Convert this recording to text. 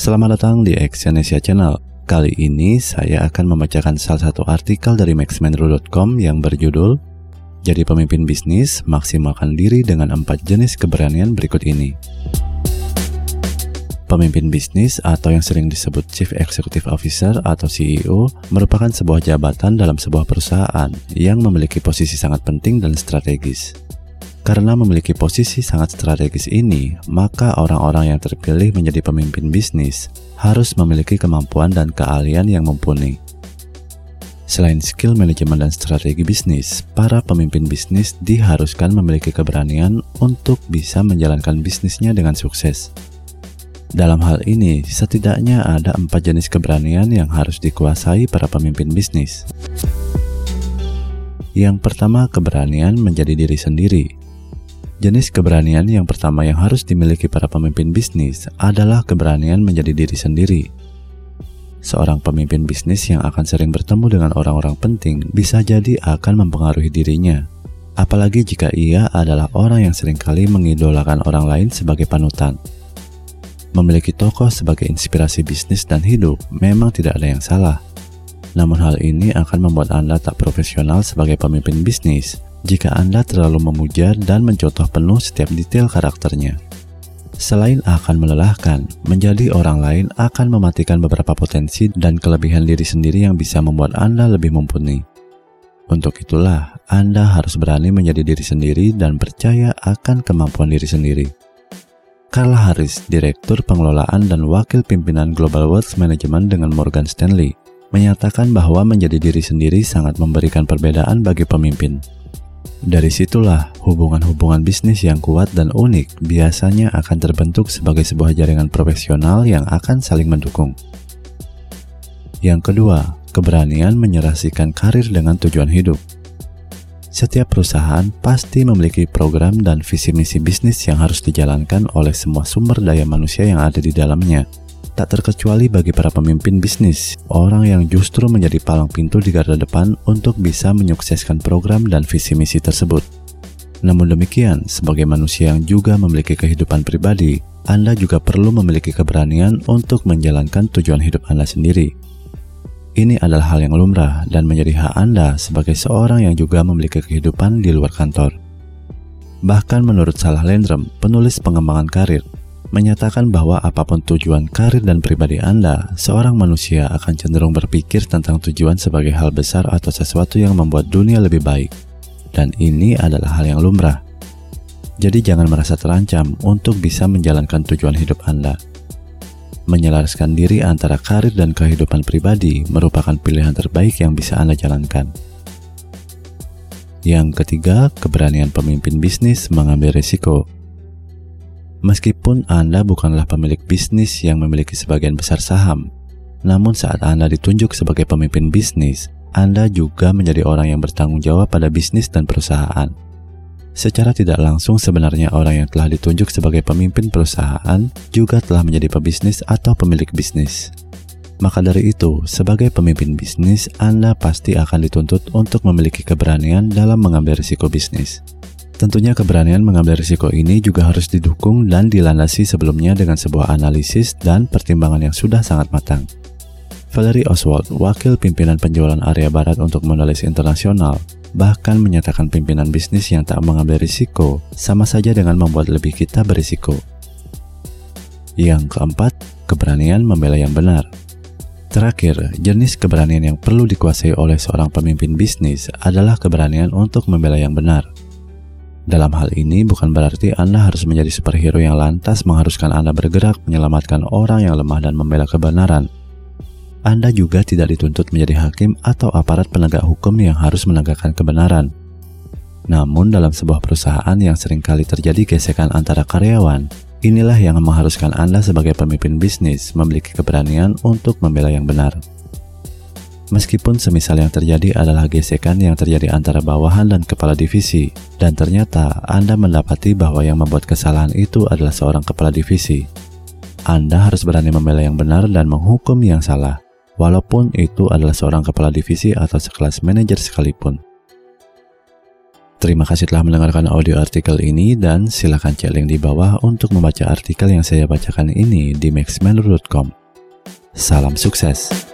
Selamat datang di Exyonesia Channel. Kali ini saya akan membacakan salah satu artikel dari maxmenru.com yang berjudul Jadi pemimpin bisnis, maksimalkan diri dengan empat jenis keberanian berikut ini. Pemimpin bisnis atau yang sering disebut Chief Executive Officer atau CEO merupakan sebuah jabatan dalam sebuah perusahaan yang memiliki posisi sangat penting dan strategis. Karena memiliki posisi sangat strategis ini, maka orang-orang yang terpilih menjadi pemimpin bisnis harus memiliki kemampuan dan keahlian yang mumpuni. Selain skill manajemen dan strategi bisnis, para pemimpin bisnis diharuskan memiliki keberanian untuk bisa menjalankan bisnisnya dengan sukses. Dalam hal ini, setidaknya ada empat jenis keberanian yang harus dikuasai para pemimpin bisnis. Yang pertama, keberanian menjadi diri sendiri. Jenis keberanian yang pertama yang harus dimiliki para pemimpin bisnis adalah keberanian menjadi diri sendiri. Seorang pemimpin bisnis yang akan sering bertemu dengan orang-orang penting bisa jadi akan mempengaruhi dirinya, apalagi jika ia adalah orang yang sering kali mengidolakan orang lain sebagai panutan. Memiliki tokoh sebagai inspirasi bisnis dan hidup memang tidak ada yang salah. Namun hal ini akan membuat Anda tak profesional sebagai pemimpin bisnis jika Anda terlalu memuja dan mencontoh penuh setiap detail karakternya. Selain akan melelahkan, menjadi orang lain akan mematikan beberapa potensi dan kelebihan diri sendiri yang bisa membuat Anda lebih mumpuni. Untuk itulah, Anda harus berani menjadi diri sendiri dan percaya akan kemampuan diri sendiri. Carla Harris, Direktur Pengelolaan dan Wakil Pimpinan Global Wealth Management dengan Morgan Stanley, menyatakan bahwa menjadi diri sendiri sangat memberikan perbedaan bagi pemimpin. Dari situlah hubungan-hubungan bisnis yang kuat dan unik biasanya akan terbentuk sebagai sebuah jaringan profesional yang akan saling mendukung. Yang kedua, keberanian menyerasikan karir dengan tujuan hidup. Setiap perusahaan pasti memiliki program dan visi misi bisnis yang harus dijalankan oleh semua sumber daya manusia yang ada di dalamnya tak terkecuali bagi para pemimpin bisnis, orang yang justru menjadi palang pintu di garda depan untuk bisa menyukseskan program dan visi misi tersebut. Namun demikian, sebagai manusia yang juga memiliki kehidupan pribadi, Anda juga perlu memiliki keberanian untuk menjalankan tujuan hidup Anda sendiri. Ini adalah hal yang lumrah dan menjadi hak Anda sebagai seorang yang juga memiliki kehidupan di luar kantor. Bahkan menurut Salah Landrum, penulis pengembangan karir, menyatakan bahwa apa pun tujuan karir dan pribadi Anda, seorang manusia akan cenderung berpikir tentang tujuan sebagai hal besar atau sesuatu yang membuat dunia lebih baik. Dan ini adalah hal yang lumrah. Jadi jangan merasa terancam untuk bisa menjalankan tujuan hidup Anda. Menyelaraskan diri antara karir dan kehidupan pribadi merupakan pilihan terbaik yang bisa Anda jalankan. Yang ketiga, keberanian pemimpin bisnis mengambil risiko. Meskipun Anda bukanlah pemilik bisnis yang memiliki sebagian besar saham, namun saat Anda ditunjuk sebagai pemimpin bisnis, Anda juga menjadi orang yang bertanggung jawab pada bisnis dan perusahaan. Secara tidak langsung sebenarnya orang yang telah ditunjuk sebagai pemimpin perusahaan juga telah menjadi pebisnis atau pemilik bisnis. Maka dari itu, sebagai pemimpin bisnis, Anda pasti akan dituntut untuk memiliki keberanian dalam mengambil risiko bisnis. Tentunya keberanian mengambil risiko ini juga harus didukung dan dilandasi sebelumnya dengan sebuah analisis dan pertimbangan yang sudah sangat matang. Valerie Oswald, wakil pimpinan penjualan area barat untuk Mondelez Internasional, bahkan menyatakan pimpinan bisnis yang tak mengambil risiko sama saja dengan membuat lebih kita berisiko. Yang keempat, keberanian membela yang benar. Terakhir, jenis keberanian yang perlu dikuasai oleh seorang pemimpin bisnis adalah keberanian untuk membela yang benar. Dalam hal ini bukan berarti Anda harus menjadi superhero yang lantas mengharuskan Anda bergerak menyelamatkan orang yang lemah dan membela kebenaran. Anda juga tidak dituntut menjadi hakim atau aparat penegak hukum yang harus menegakkan kebenaran. Namun dalam sebuah perusahaan yang sering kali terjadi gesekan antara karyawan, inilah yang mengharuskan Anda sebagai pemimpin bisnis memiliki keberanian untuk membela yang benar. Meskipun semisal yang terjadi adalah gesekan yang terjadi antara bawahan dan kepala divisi, dan ternyata Anda mendapati bahwa yang membuat kesalahan itu adalah seorang kepala divisi. Anda harus berani membela yang benar dan menghukum yang salah, walaupun itu adalah seorang kepala divisi atau sekelas manajer sekalipun. Terima kasih telah mendengarkan audio artikel ini dan silakan cek link di bawah untuk membaca artikel yang saya bacakan ini di maxmanur.com. Salam sukses.